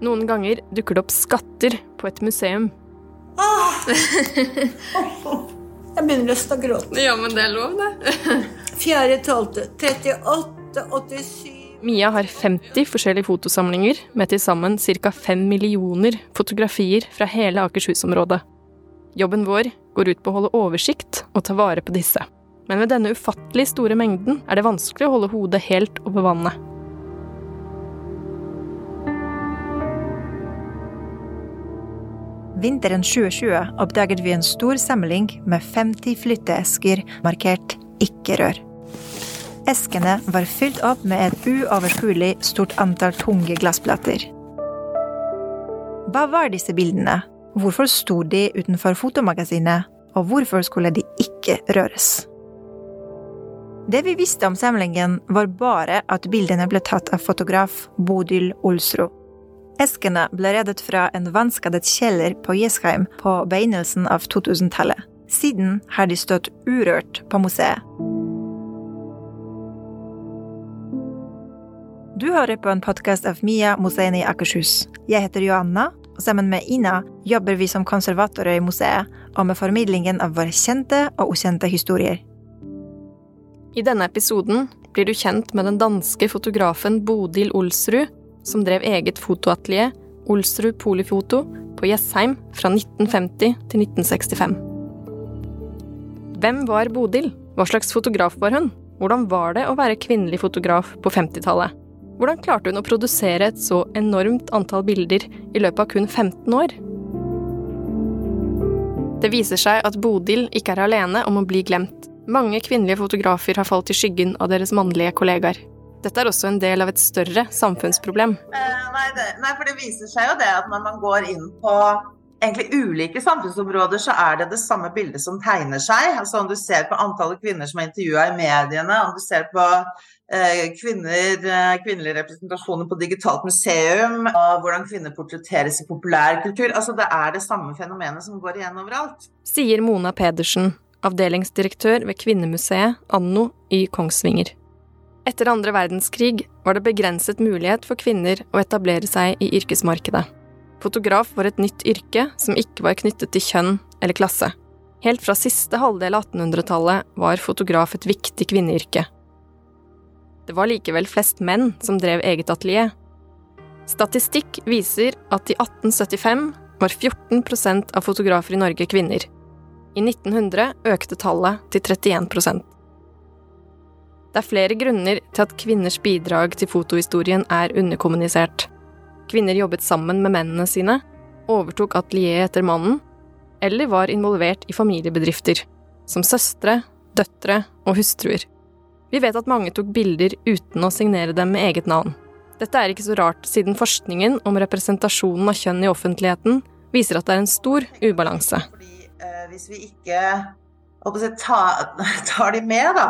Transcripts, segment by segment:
Noen ganger dukker det opp skatter på et museum. Ah! Jeg begynner nesten å gråte. Ja, men det er lov, det. 4.12.3887 Mia har 50 forskjellige fotosamlinger med til sammen ca. 5 millioner fotografier fra hele Akershus-området. Jobben vår går ut på å holde oversikt og ta vare på disse. Men med denne ufattelig store mengden er det vanskelig å holde hodet helt over vannet. Vinteren 2020 oppdaget vi en stor samling med 50 flytteesker markert 'ikke rør'. Eskene var fylt opp med et uoverskuelig stort antall tunge glassplater. Hva var disse bildene? Hvorfor sto de utenfor fotomagasinet? Og hvorfor skulle de ikke røres? Det vi visste om samlingen, var bare at bildene ble tatt av fotograf Bodil Olsrud. Eskene ble reddet fra en vannskadet kjeller på Jessheim på begynnelsen av 2000-tallet. Siden har de stått urørt på museet. Du hører på en podkast av Mia Museene i Akershus. Jeg heter Joanna, og sammen med Ina jobber vi som konservatorer i museet og med formidlingen av våre kjente og ukjente historier. I denne episoden blir du kjent med den danske fotografen Bodil Olsrud, som drev eget fotoatelier, Olsrud Polifoto, på Jessheim fra 1950 til 1965. Hvem var Bodil? Hva slags fotograf var hun? Hvordan var det å være kvinnelig fotograf på 50-tallet? Hvordan klarte hun å produsere et så enormt antall bilder i løpet av kun 15 år? Det viser seg at Bodil ikke er alene om å bli glemt. Mange kvinnelige fotografer har falt i skyggen av deres mannlige kollegaer. Dette er også en del av et større samfunnsproblem. Eh, nei, det, nei, for det viser seg jo det at når man går inn på egentlig ulike samfunnsområder, så er det det samme bildet som tegner seg. Altså Om du ser på antallet kvinner som er intervjua i mediene, om du ser på eh, kvinner, eh, kvinnelige representasjoner på digitalt museum, og hvordan kvinner portretteres i populærkultur altså Det er det samme fenomenet som går igjen overalt. Sier Mona Pedersen, avdelingsdirektør ved Kvinnemuseet Anno i Kongsvinger. Etter andre verdenskrig var det begrenset mulighet for kvinner å etablere seg i yrkesmarkedet. Fotograf var et nytt yrke som ikke var knyttet til kjønn eller klasse. Helt fra siste halvdel av 1800-tallet var fotograf et viktig kvinneyrke. Det var likevel flest menn som drev eget atelier. Statistikk viser at i 1875 var 14% av fotografer i Norge kvinner. I 1900 økte tallet til 31 Det er flere grunner til at kvinners bidrag til fotohistorien er underkommunisert. Kvinner jobbet sammen med mennene sine, overtok atelieret etter mannen, eller var involvert i familiebedrifter, som søstre, døtre og hustruer. Vi vet at mange tok bilder uten å signere dem med eget navn. Dette er ikke så rart, siden forskningen om representasjonen av kjønn i offentligheten viser at det er en stor ubalanse. Fordi eh, Hvis vi ikke si, tar, tar de med, da,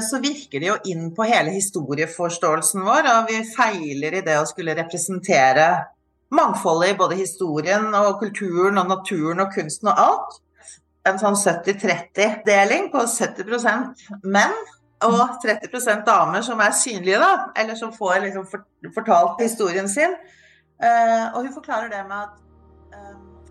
så virker det jo inn på hele historieforståelsen vår, og vi feiler i det å skulle representere mangfoldet i både historien og kulturen og naturen og kunsten og alt. En sånn 70-30-deling på 70% menn og 30% damer som er synlige, da, eller som får liksom fortalt historien sin. Uh, og hun forklarer det med at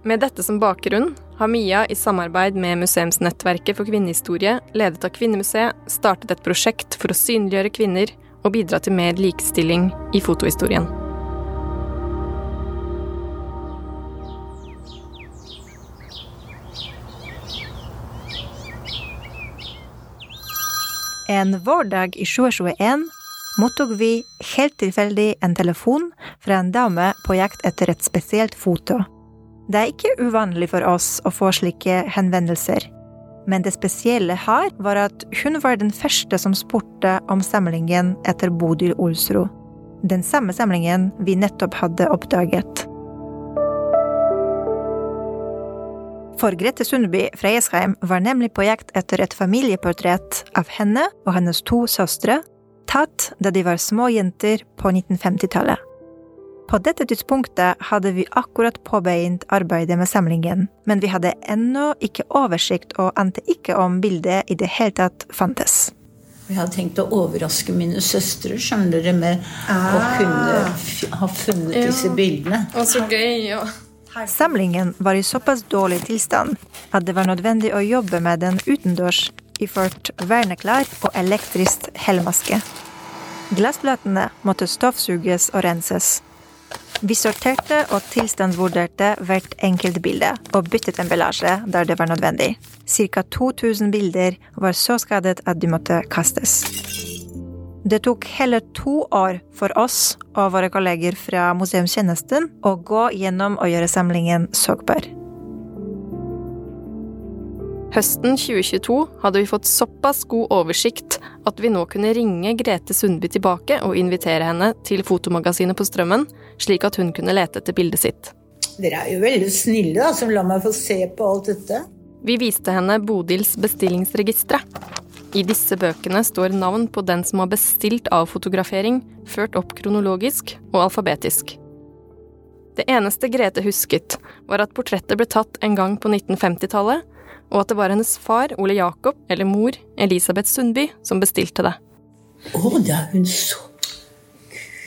Med dette som bakgrunn har Mia i samarbeid med Museumsnettverket for kvinnehistorie, ledet av Kvinnemuseet, startet et prosjekt for å synliggjøre kvinner og bidra til mer likestilling i fotohistorien. En vårdag i 2021 mottok vi helt tilfeldig en telefon fra en dame på jakt etter et spesielt foto. Det er ikke uvanlig for oss å få slike henvendelser. Men det spesielle her var at hun var den første som spurte om samlingen etter Bodil Olsrud. Den samme samlingen vi nettopp hadde oppdaget. For Grete Sundby fra Esheim var nemlig på jakt etter et familieportrett av henne og hennes to søstre, tatt da de var små jenter på 1950-tallet. På dette tidspunktet hadde vi akkurat påbegynt arbeidet med samlingen, men vi hadde ennå ikke oversikt og ante ikke om bildet i det hele tatt fantes. Jeg hadde tenkt å overraske mine søstre skjønner dere, med å kunne f ha funnet disse bildene. Og så gøy, ja. Samlingen var i såpass dårlig tilstand at det var nødvendig å jobbe med den utendørs iført verneklær og elektrisk helmaske. Glassplatene måtte støvsuges og renses. Vi sorterte og tilstandsvurderte hvert enkelt bilde og byttet emballasje der det var nødvendig. Ca. 2000 bilder var så skadet at de måtte kastes. Det tok hele to år for oss og våre kolleger fra museumstjenesten å gå gjennom og gjøre samlingen søkbar. Høsten 2022 hadde vi fått såpass god oversikt at vi nå kunne ringe Grete Sundby tilbake og invitere henne til fotomagasinet på Strømmen, slik at hun kunne lete etter bildet sitt. Dere er jo veldig snille da, som lar meg få se på alt dette. Vi viste henne Bodils bestillingsregistre. I disse bøkene står navn på den som har bestilt avfotografering, ført opp kronologisk og alfabetisk. Det eneste Grete husket, var at portrettet ble tatt en gang på 1950-tallet, og at det var hennes far, Ole Jakob, eller mor, Elisabeth Sundby, som bestilte det. Å, det er hun så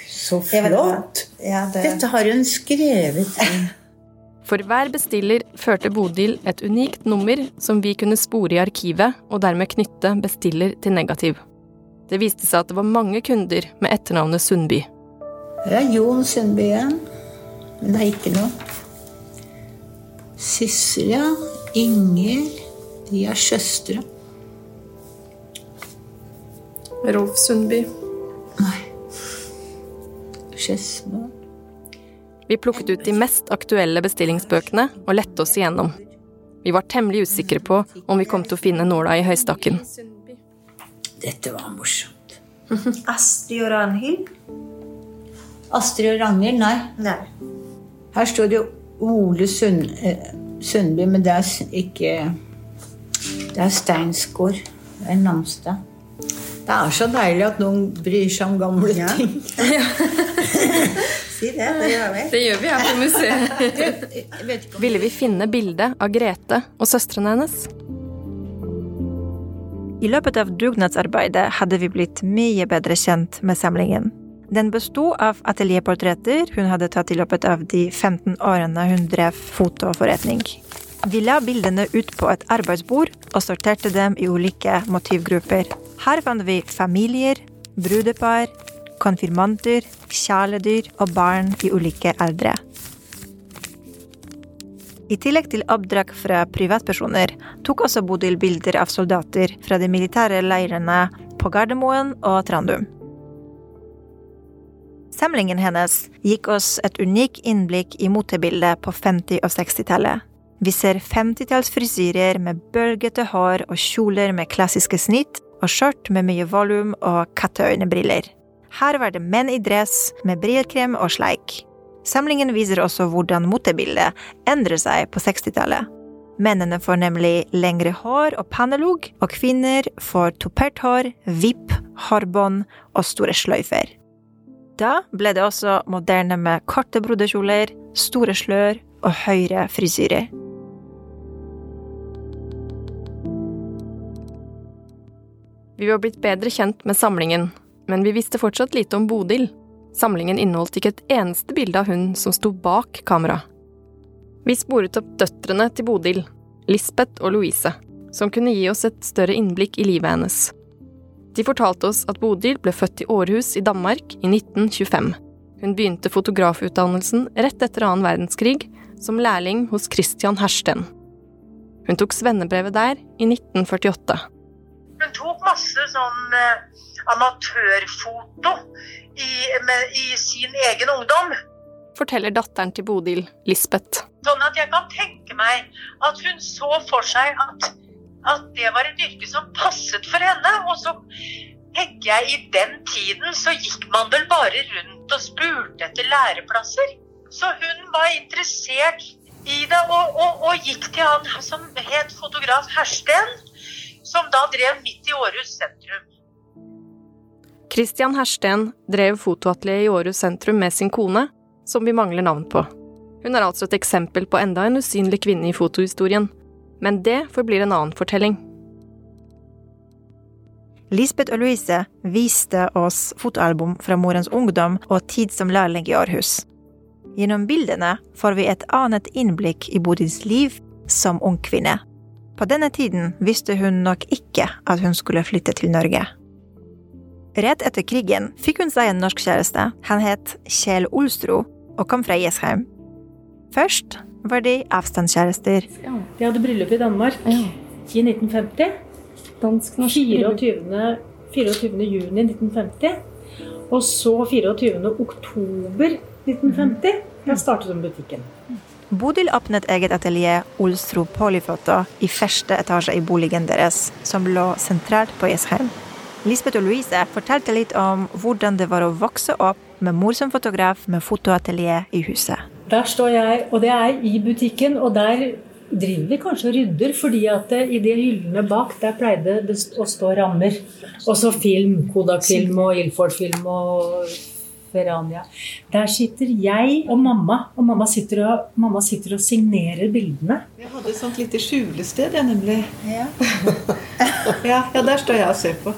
Så flott! Ja, det... Dette har hun skrevet. For hver bestiller førte Bodil et unikt nummer som vi kunne spore i arkivet, og dermed knytte bestiller til negativ. Det viste seg at det var mange kunder med etternavnet Sundby. Her er Jon Sundby igjen. Men det er ikke noe. Sissel, ja. Inger. De er søstre. Rolf Sundby. Nei. Skedsmo. Vi plukket ut de mest aktuelle bestillingsbøkene og lette oss igjennom. Vi var temmelig usikre på om vi kom til å finne nåla i høystakken. Dette var morsomt. Astrid og Ragnhild? Astrid og Ragnhild, nei. Nei. Her står det Ole Sund, eh, Sundby, men det er ikke Det er Steinsgård. Det er Namstad. Det er så deilig at noen bryr seg om gamle ting. Si det, det gjør vi. Det gjør vi her på museet. Jeg vet ikke om Ville vi finne bildet av Grete og søstrene hennes? I løpet av dugnadsarbeidet hadde vi blitt mye bedre kjent med samlingen. Den besto av atelierportretter hun hadde tatt i løpet av de 15 årene hun drev fotoforretning. Vi la bildene ut på et arbeidsbord og sorterte dem i ulike motivgrupper. Her fant vi familier, brudepar, konfirmanter, kjæledyr og barn i ulike aldre. I tillegg til oppdrag fra privatpersoner tok også Bodil bilder av soldater fra de militære leirene på Gardermoen og Trandum. Samlingen hennes gikk oss et unikt innblikk i motebildet på 50- og 60-tallet. Vi ser 50-tallsfrisyrer med bølgete hår og kjoler med klassiske snitt, og skjørt med mye volum og katteøynebriller. Her var det menn i dress med brillekrem og sleik. Samlingen viser også hvordan motebildet endrer seg på 60-tallet. Mennene får nemlig lengre hår og pannelugg, og kvinner får tupert hår, vipp, hårbånd og store sløyfer. Da ble det også moderne med korte brodekjoler, store slør og høyere frisyrer. Vi var blitt bedre kjent med samlingen, men vi visste fortsatt lite om Bodil. Samlingen inneholdt ikke et eneste bilde av hun som sto bak kamera. Vi sporet opp døtrene til Bodil, Lisbeth og Louise, som kunne gi oss et større innblikk i livet hennes. De fortalte oss at Bodil ble født i Århus i Danmark i 1925. Hun begynte fotografutdannelsen rett etter annen verdenskrig som lærling hos Christian Hersten. Hun tok svennebrevet der i 1948. Hun tok masse sånn eh, amatørfoto i, med, i sin egen ungdom. forteller datteren til Bodil, Lisbeth. Sånn at jeg kan tenke meg at hun så for seg at, at det var et yrke som passet for henne. Og så tenker jeg i den tiden så gikk man vel bare rundt og spurte etter læreplasser. Så hun var interessert i det og, og, og gikk til han som het fotograf Hersten, som da drev midt i Århus sentrum. Christian Hersten drev fotoatelier i Århus sentrum med sin kone, som vi mangler navn på. Hun er altså et eksempel på enda en usynlig kvinne i fotohistorien. Men det forblir en annen fortelling. Lisbeth og Louise viste oss fotoalbum fra morens ungdom og tid som lærling i Århus. Gjennom bildene får vi et annet innblikk i Bodils liv som ung kvinne. På denne tiden visste hun nok ikke at hun skulle flytte til Norge. Rett etter krigen fikk hun seg en norsk kjæreste. Han het Kjell Olstro og kom fra Jessheim. Først var de avstandskjærester. De hadde bryllup i Danmark i 1950. Dansk, 24. 24. juni 1950. Og så 24. oktober 1950. Da startet de butikken. Bodil åpnet eget atelier Olsro Polyfoto i første etasje i boligen deres, som lå sentralt på Jessheim. Lisbeth og Louise fortalte litt om hvordan det var å vokse opp med mor som fotograf med fotoatelier i huset. Der står jeg, og det er i butikken, og der driver vi kanskje og rydder, fordi at det, i de hyllene bak der pleide det å stå rammer. Og så film. Kodak-film og Ilford-film og Verania. Der sitter jeg og mamma, og mamma sitter og, mamma sitter og signerer bildene. Vi hadde et sånt lite skjulested, jeg, nemlig. Ja. ja, der står jeg og ser på.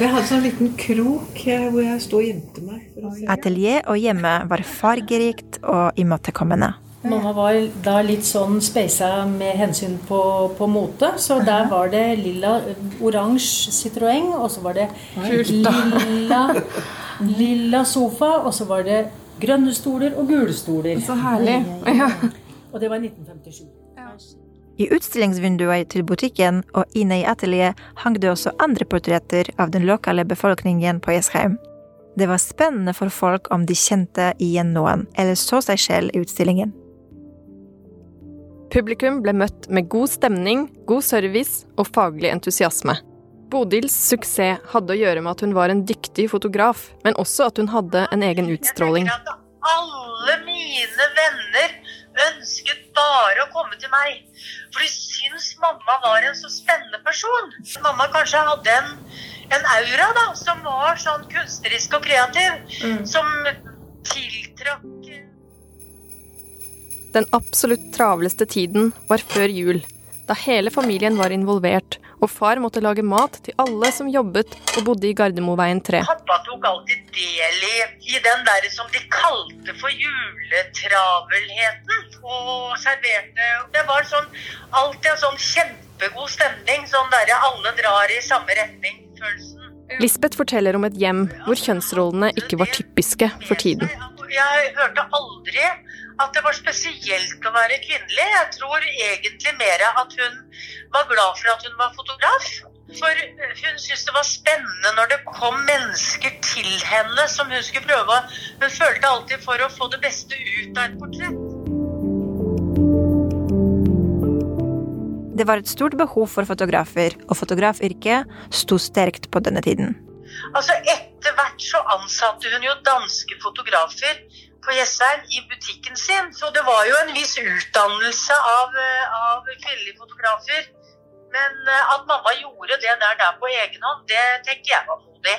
Jeg hadde sånn liten krok eh, hvor jeg sto og gjemte meg. Atelier og hjemme var fargerikt og imøtekommende. Mamma var da litt sånn speisa med hensyn på, på mote, så der var det lilla, oransje Citroën, og så var det lilla, lilla sofa, og så var det grønne stoler og gule stoler. Så herlig. Ja. Og det var i 1957. I utstillingsvinduet til butikken og inne i atelieret hang det også andre portretter av den lokale befolkningen på Jessheim. Det var spennende for folk om de kjente igjen noen, eller så seg selv i utstillingen. Publikum ble møtt med god stemning, god service og faglig entusiasme. Bodils suksess hadde å gjøre med at hun var en dyktig fotograf, men også at hun hadde en egen utstråling. Jeg tenker at alle mine venner ønsket bare å komme til meg. For de syns mamma var en så spennende person. Mamma kanskje hadde en, en aura da, som var sånn kunstnerisk og kreativ. Som tiltrakk Den absolutt travleste tiden var før jul, da hele familien var involvert, og far måtte lage mat til alle som jobbet og bodde i Gardermoveien 3. Pappa tok alltid del i, i den der som de kalte for juletravelheten. Og serverte Det var sånn, alltid en sånn kjempegod stemning. Sånn derre alle drar i samme Lisbeth forteller om et hjem hvor kjønnsrollene ikke var typiske for tiden. Jeg hørte aldri at det var spesielt å være kvinnelig. Jeg tror egentlig mer at hun var glad for at hun var fotograf. For hun syntes det var spennende når det kom mennesker til henne som hun skulle prøve Hun følte alltid for å få det beste ut av et portrett. Det var et stort behov for fotografer, og fotografyrket sto sterkt på denne tiden. Altså Etter hvert så ansatte hun jo danske fotografer på Jessheim i butikken sin. Så det var jo en viss utdannelse av, eh, av kvinnelige fotografer. Men eh, at mamma gjorde det der, der på egen hånd, det tenker jeg var modig.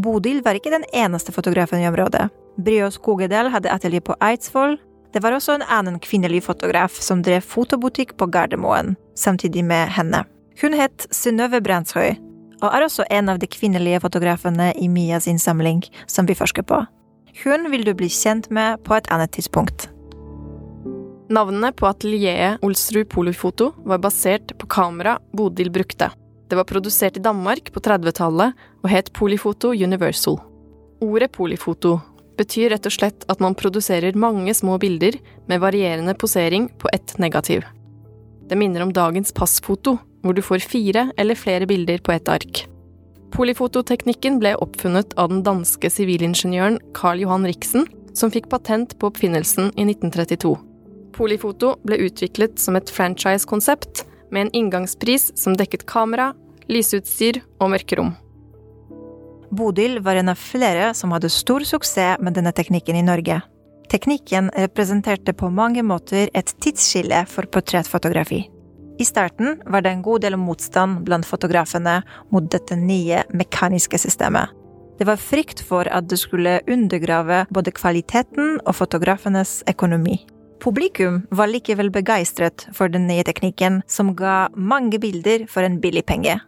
Bodil var ikke den eneste fotografen i området. Bryås Skogedal hadde atelier på Eidsvoll. Det var også en annen kvinnelig fotograf som drev fotobutikk på Gardermoen, samtidig med henne. Hun het Synnøve Brandshøi, og er også en av de kvinnelige fotografene i Mias innsamling, som vi forsker på. Hun vil du bli kjent med på et annet tidspunkt. Navnene på atelieret Olsrud Polifoto var basert på kamera Bodil brukte. Det var produsert i Danmark på 30-tallet og het Polifoto Universal. Ordet polifoto betyr rett og slett at man produserer mange små bilder med varierende posering på ett negativ. Det minner om dagens passfoto, hvor du får fire eller flere bilder på ett ark. Polifototeknikken ble oppfunnet av den danske sivilingeniøren Carl Johan Riksen, som fikk patent på oppfinnelsen i 1932. Polifoto ble utviklet som et franchise-konsept med en inngangspris som dekket kamera, lysutstyr og mørkerom. Bodil var en av flere som hadde stor suksess med denne teknikken i Norge. Teknikken representerte på mange måter et tidsskille for portrettfotografi. I starten var det en god del motstand blant fotografene mot dette nye mekaniske systemet. Det var frykt for at det skulle undergrave både kvaliteten og fotografenes økonomi. Publikum var likevel begeistret for den nye teknikken, som ga mange bilder for en billig penge.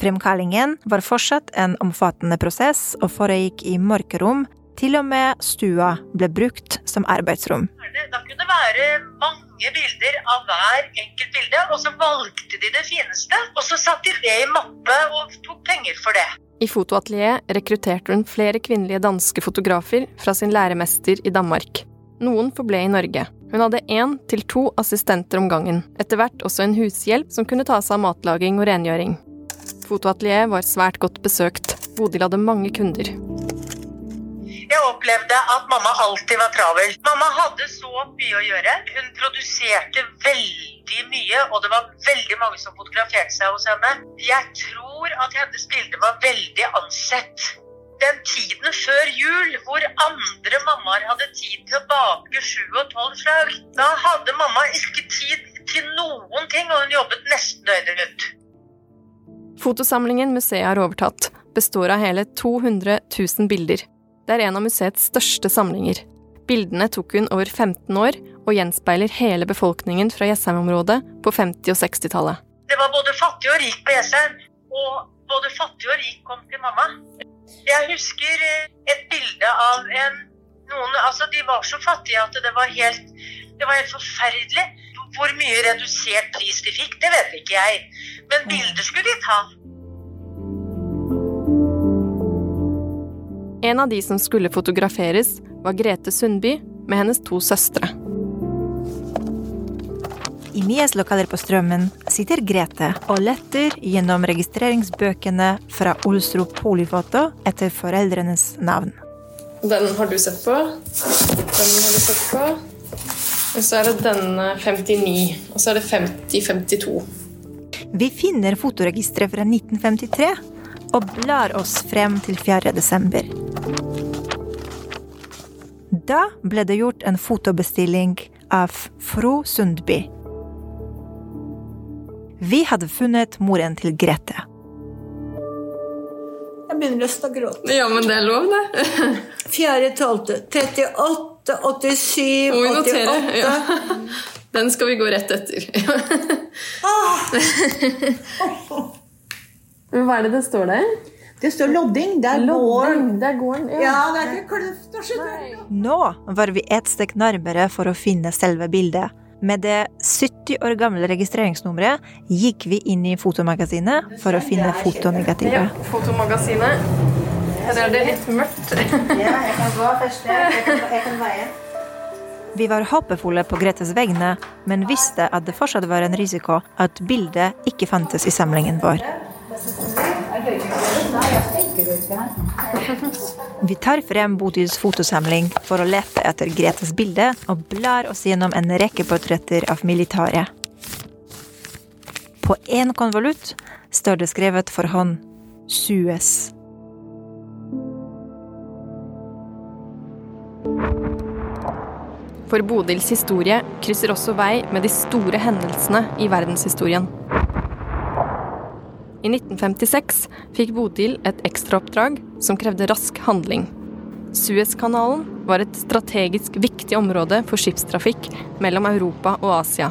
Fremkallingen var fortsatt en omfattende prosess og foregikk i mørkerom. Til og med stua ble brukt som arbeidsrom. Da kunne det være mange bilder av hver enkelt bilde, og så valgte de det fineste. Og så satte de det i mappe og tok penger for det. I fotoatelieret rekrutterte hun flere kvinnelige danske fotografer fra sin læremester i Danmark. Noen forble i Norge. Hun hadde én til to assistenter om gangen, etter hvert også en hushjelp som kunne ta seg av matlaging og rengjøring. Fotoatelieret var svært godt besøkt. Bodil hadde mange kunder. Jeg opplevde at mamma alltid var travel. Mamma hadde så mye å gjøre. Hun produserte veldig mye, og det var veldig mange som fotograferte seg hos henne. Jeg tror at hennes bilder var veldig ansett. Den tiden før jul, hvor andre mammaer hadde tid til å bake sju og tolv slag, da hadde mamma ikke tid til noen ting, og hun jobbet nesten døgnet rundt. Fotosamlingen museet har overtatt, består av hele 200 000 bilder. Det er en av museets største samlinger. Bildene tok hun over 15 år, og gjenspeiler hele befolkningen fra Jessheim-området på 50- og 60-tallet. Det var både fattig og rik på Jessheim, og både fattig og rik kom til mamma. Jeg husker eh, et bilde av en noen Altså, de var så fattige at det var helt Det var helt forferdelig. Hvor mye redusert pris de fikk, det vet ikke jeg. Men bilder skulle de ta. En av de som skulle fotograferes, var Grete Sundby med hennes to søstre. I Mies lokaler på Strømmen sitter Grete og letter gjennom registreringsbøkene fra Olsrud Polifoto etter foreldrenes navn. Den har du sett på. Den har du sett på. Og så er det denne 59. Og så er det 50-52. Vi finner fotoregisteret fra 1953 og blar oss frem til 4. desember. Da ble det gjort en fotobestilling av Fro Sundby. Vi hadde funnet moren til Grete. Jeg begynner nesten å gråte. Ja, men det er lov, det. 4.12. 38, 87, Må vi notere. 88 Ja. Den skal vi gå rett etter. Men Hva er det det står der? Det står lodding. Det er gården. Det er gården. Ja, det er ikke kløft og skjønner. Nå var vi et steg nærmere for å finne selve bildet. Med det 70 år gamle registreringsnummeret gikk vi inn i fotomagasinet for å finne Ja, fotonegativet. Her er litt mørkt. ja, jeg kan gå først. Jeg kan veie. Vi var håpefulle på Gretes vegne, men visste at det fortsatt var en risiko at bildet ikke fantes i samlingen vår. Vi tar frem Bodils fotosamling for å lete etter Gretes bilde og blar oss gjennom en rekke portretter av militære. På én konvolutt står det skrevet for hånd Suez. For Bodils historie krysser også vei med de store hendelsene i verdenshistorien. I 1956 fikk Bodil et ekstraoppdrag som krevde rask handling. Suezkanalen var et strategisk viktig område for skipstrafikk mellom Europa og Asia.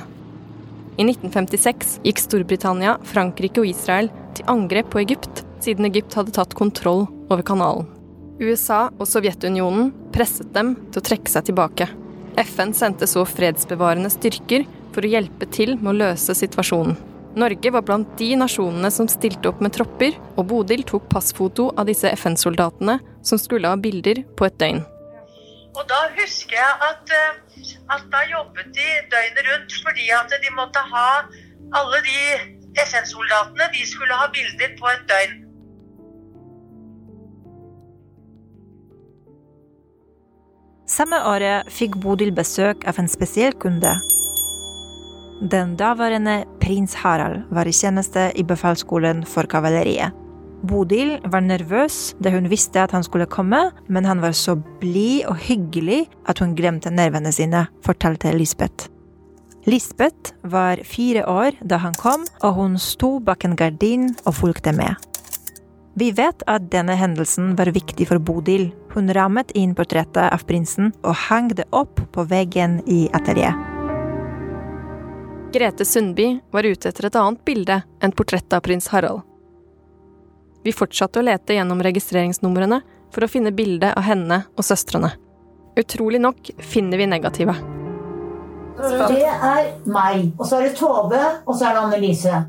I 1956 gikk Storbritannia, Frankrike og Israel til angrep på Egypt, siden Egypt hadde tatt kontroll over kanalen. USA og Sovjetunionen presset dem til å trekke seg tilbake. FN sendte så fredsbevarende styrker for å hjelpe til med å løse situasjonen. Norge var blant de nasjonene som stilte opp med tropper, og Bodil tok passfoto av disse FN-soldatene som skulle ha bilder på et døgn. Og da husker jeg at, eh, at da jobbet de døgnet rundt fordi at de måtte ha alle de FN-soldatene, de skulle ha bilder på et døgn. Samme året fikk Bodil besøk av en spesiell kunde. Den daværende prins Harald var i tjeneste i befalsskolen for kavaleriet. Bodil var nervøs da hun visste at han skulle komme, men han var så blid og hyggelig at hun glemte nervene sine, fortalte Lisbeth. Lisbeth var fire år da han kom, og hun sto bak en gardin og fulgte med. Vi vet at denne hendelsen var viktig for Bodil. Hun rammet inn portrettet av prinsen og hang det opp på veggen i atelieret. Grete Sundby var ute etter et annet bilde enn portrettet av prins Harald. Vi fortsatte å lete gjennom registreringsnumrene for å finne bilde av henne og søstrene. Utrolig nok finner vi negative. Det er meg. Og så er det Tove, og så er det Annelise.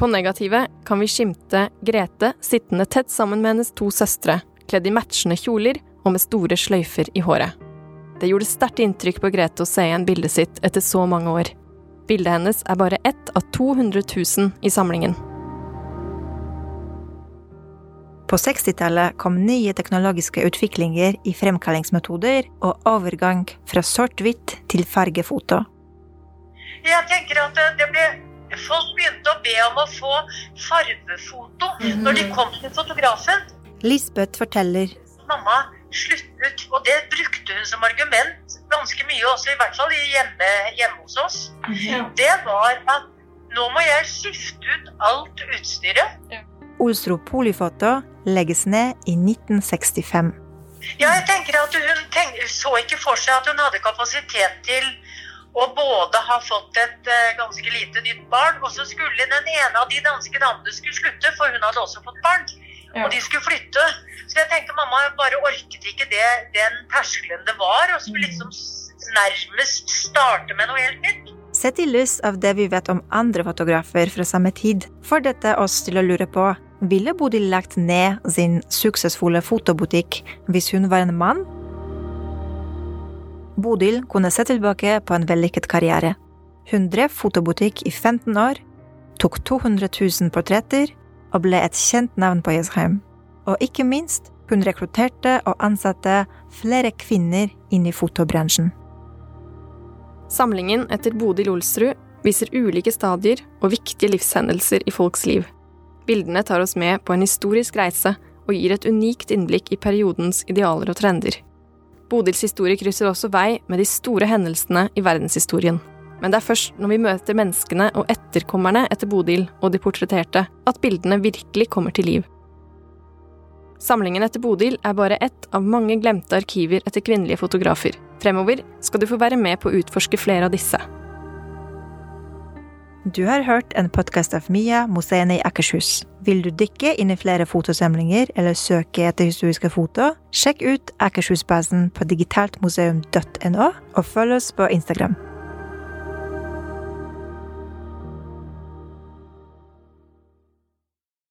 På negativet kan vi skimte Grete sittende tett sammen med hennes to søstre, kledd i matchende kjoler og med store sløyfer i håret. Det gjorde sterkt inntrykk på Grete å se igjen bildet sitt etter så mange år. Bildet hennes er bare ett av 200 000 i samlingen. På 60-tallet kom nye teknologiske utviklinger i fremkallingsmetoder og overgang fra sort-hvitt til fargefoto. Jeg tenker at det ble Folk begynte å be om å få farvefoto når de kom til fotografen. Lisbeth forteller Mamma sluttet, og det brukte hun som argument ganske mye også, i hvert fall hjemme, hjemme hos oss. Det var at nå må jeg skifte ut alt utstyret. Olsro Polifoto legges ned i 1965. Ja, jeg tenker at Hun tenk, så ikke for seg at hun hadde kapasitet til å både har fått et uh, ganske lite nytt barn, og så skulle den ene av de danske damene skulle slutte, for hun hadde også fått barn. Ja. Og de skulle flytte. Så jeg tenker mamma bare orket ikke det, den terskelen det var, og skulle liksom nærmest starte med noe helt nytt. Sett i lys av det vi vet om andre fotografer fra samme tid, får dette oss til å lure på ville Bodil lagt ned sin suksessfulle fotobutikk hvis hun var en mann? Bodil kunne se tilbake på en vellykket karriere. Hun drev fotobutikk i 15 år, tok 200 000 portretter og ble et kjent navn på Jessheim. Og ikke minst, hun rekrutterte og ansatte flere kvinner inn i fotobransjen. Samlingen etter Bodil Olsrud viser ulike stadier og viktige livshendelser i folks liv. Bildene tar oss med på en historisk reise og gir et unikt innblikk i periodens idealer og trender. Bodils historie krysser også vei med de store hendelsene i verdenshistorien. Men det er først når vi møter menneskene og etterkommerne etter Bodil og de portretterte, at bildene virkelig kommer til liv. Samlingen etter Bodil er bare ett av mange glemte arkiver etter kvinnelige fotografer. Fremover skal du få være med på å utforske flere av disse. Du har hørt en podkast av Mia, Museene i Akershus. Vil du dykke inn i flere fotosamlinger eller søke etter historiske foto, sjekk ut Akershusbasen på digitaltmuseum.no, og følg oss på Instagram.